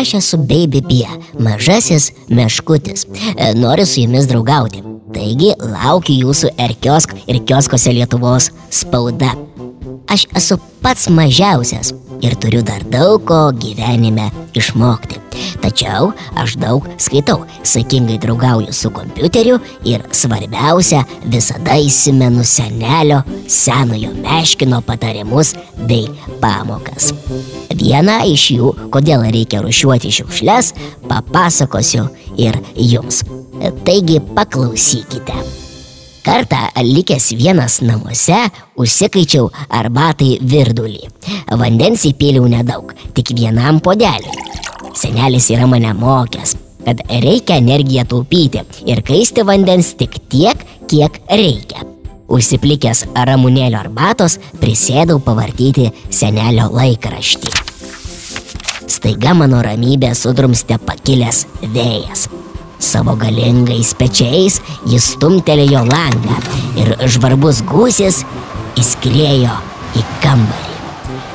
Aš esu Baby Bie, mažasis meškutis. E, Noriu su jumis draugauti. Taigi laukiu jūsų ir kiosk ir kioskose Lietuvos spauda. Aš esu pats mažiausias ir turiu dar daug ko gyvenime išmokti. Tačiau aš daug skaitau, sėkmingai draugauju su kompiuteriu ir svarbiausia, visada įsimenu senelio, senojo meškino patarimus bei pamokas. Vieną iš jų, kodėl reikia rušiuoti šiukšles, papasakosiu ir jums. Taigi paklausykite. Kartą likęs vienas namuose, užsikaičiau arbatai virdulį. Vandens įpėliau nedaug, tik vienam podeliui. Senelis yra mane mokęs, kad reikia energiją taupyti ir kaisti vandens tik tiek, kiek reikia. Užsiplikęs ramunėlio arbatos, prisėdau pavartyti senelio laikraštį. Staiga mano ramybę sudrumstė pakilęs vėjas. Savo galingais pečiais jis stumtelėjo langą ir žvarbus gūsis įskriejo į kambarį.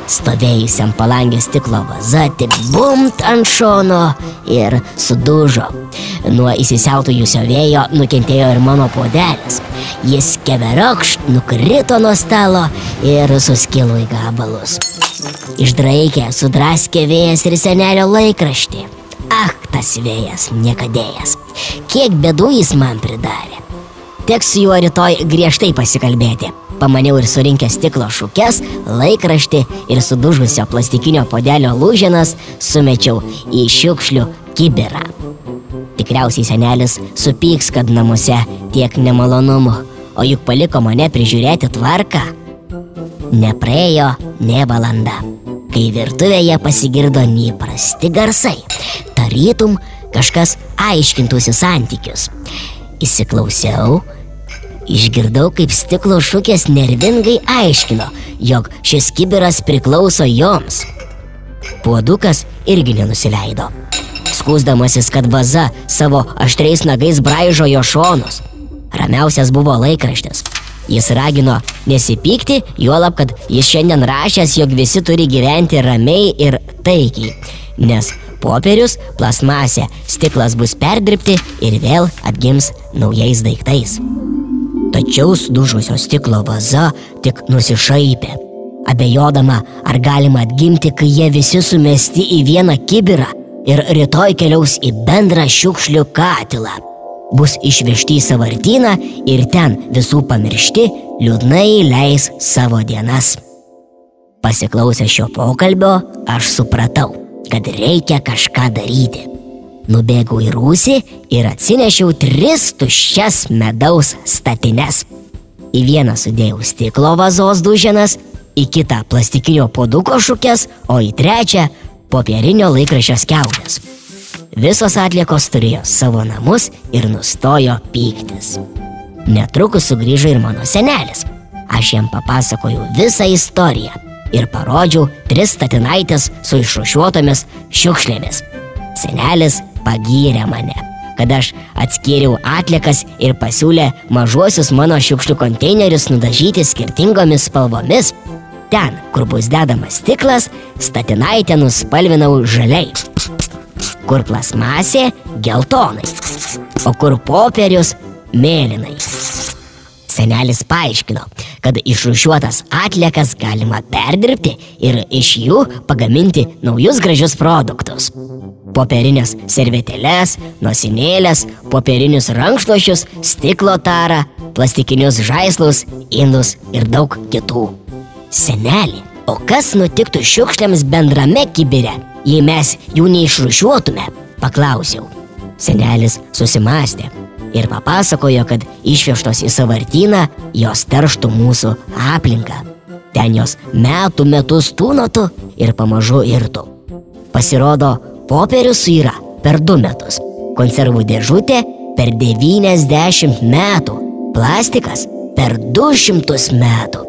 Stovėjusiam palangės stiklo vaza tik bumt ant šono ir sudužo. Nuo įsisiautujusio vėjo nukentėjo ir mano podelis. Jis keverokšt nukrito nuo stalo ir suskilo į gabalus. Išdraikė, sudraskė vėjas ir senelio laikraštį. Ak, tas vėjas, niekadėjas. Kiek bėdų jis man pridarė. Teks su juo rytoj griežtai pasikalbėti. Pamaniau ir surinkęs stiklo šukes, laikraštį ir sudužusio plastikinio podelio lūženas sumečiau į šiukšlių kibirą. Tikriausiai senelis supyks, kad namuose tiek nemalonumų, o juk paliko mane prižiūrėti tvarką. Nepraėjo ne valanda, kai virtuvėje pasigirdo neįprasti garsai. Tarytum kažkas aiškintųsi santykius. Įsiklausiau Išgirdau, kaip stiklo šukės nervingai aiškino, jog šis kibiras priklauso joms. Puodukas irgi nenusileido. Skūsdamasis, kad vaza savo aštriais nagais braižo jo šonus. Ramiausias buvo laikraštis. Jis ragino nesipykti, juolab, kad jis šiandien rašęs, jog visi turi gyventi ramiai ir taikiai. Nes popierius, plasmasė, stiklas bus perdirbti ir vėl atgims naujais daiktais. Tačiau sudužusio stiklo vaza tik nusišaipė, abejodama, ar galima atgimti, kai jie visi sumesti į vieną kibirą ir rytoj keliaus į bendrą šiukšlių katilą. Bus išvežti į savartyną ir ten visų pamiršti, liūdnai leis savo dienas. Pasiklausę šio pokalbio, aš supratau, kad reikia kažką daryti. Nubėgau į rūsį ir atsinešiau tris tuščias medaus statines. Į vieną sudėjau stiklo vazos duženas, į kitą plastikinio poduko šukės, o į trečią popierinio laikraščio skiaudės. Visos atliekos turėjo savo namus ir nustojo pyktis. Netrukus sugrįžo ir mano senelis. Aš jam papasakojau visą istoriją ir parodžiau tris statinaitės su išrušiuotomis šiukšlėmis. Senelis pagyrė mane, kad aš atskyriau atliekas ir pasiūlė mažuosius mano šiukšlių konteinerius nudažyti skirtingomis spalvomis. Ten, kur bus dedamas stiklas, statinaitę nuspalvinau žaliai, kur plasmasė geltonai, o kur popierius mėlynai. Senelis paaiškino, kad išrušiuotas atliekas galima perdirbti ir iš jų pagaminti naujus gražius produktus. Popierinės servetėlės, nosinėlės, popierinius rankšluošius, stiklo tarą, plastikinius žaislus, indus ir daug kitų. Seneli, o kas nutiktų šiukšliams bendrame kibire, jei mes jų neišrušiuotume? Paklausiau. Senelis susimastė ir papasakojo, kad išvežtos į savartyną jos terštų mūsų aplinką. Ten jos metų metus tūnotų ir pamažu irtų. Pasirodo, popierius suyra per du metus, konservų dėžutė per 90 metų, plastikas per 200 metų,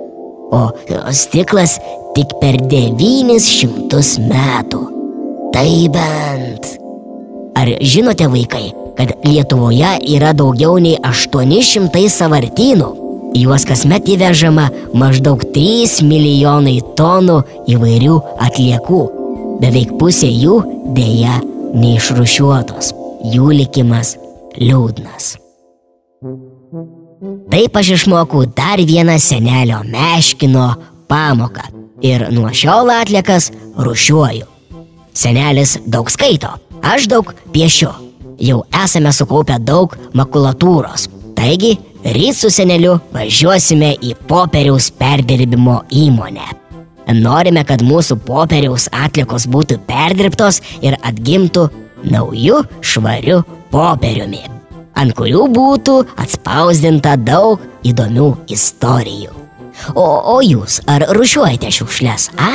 o stiklas tik per 900 metų. Tai bent. Ar žinote vaikai, kad Lietuvoje yra daugiau nei 800 savartynų. Juos kasmet įvežama maždaug 3 milijonai tonų įvairių atliekų. beveik pusė jų dėja neišrušiuotos, jų likimas liūdnas. Taip aš išmokau dar vieną senelio meškino pamoką ir nuo šiol atliekas rušiuoju. Senelis daug skaito, aš daug piešiu. Jau esame sukaupę daug makulatūros. Taigi, ryt su seneliu važiuosime į popieriaus perdirbimo įmonę. Norime, kad mūsų popieriaus atlikos būtų perdirbtos ir atgimtų nauju švariu popieriumi, ant kurių būtų atspausdinta daug įdomių istorijų. O, o jūs ar rušiuojate šiukšles, a?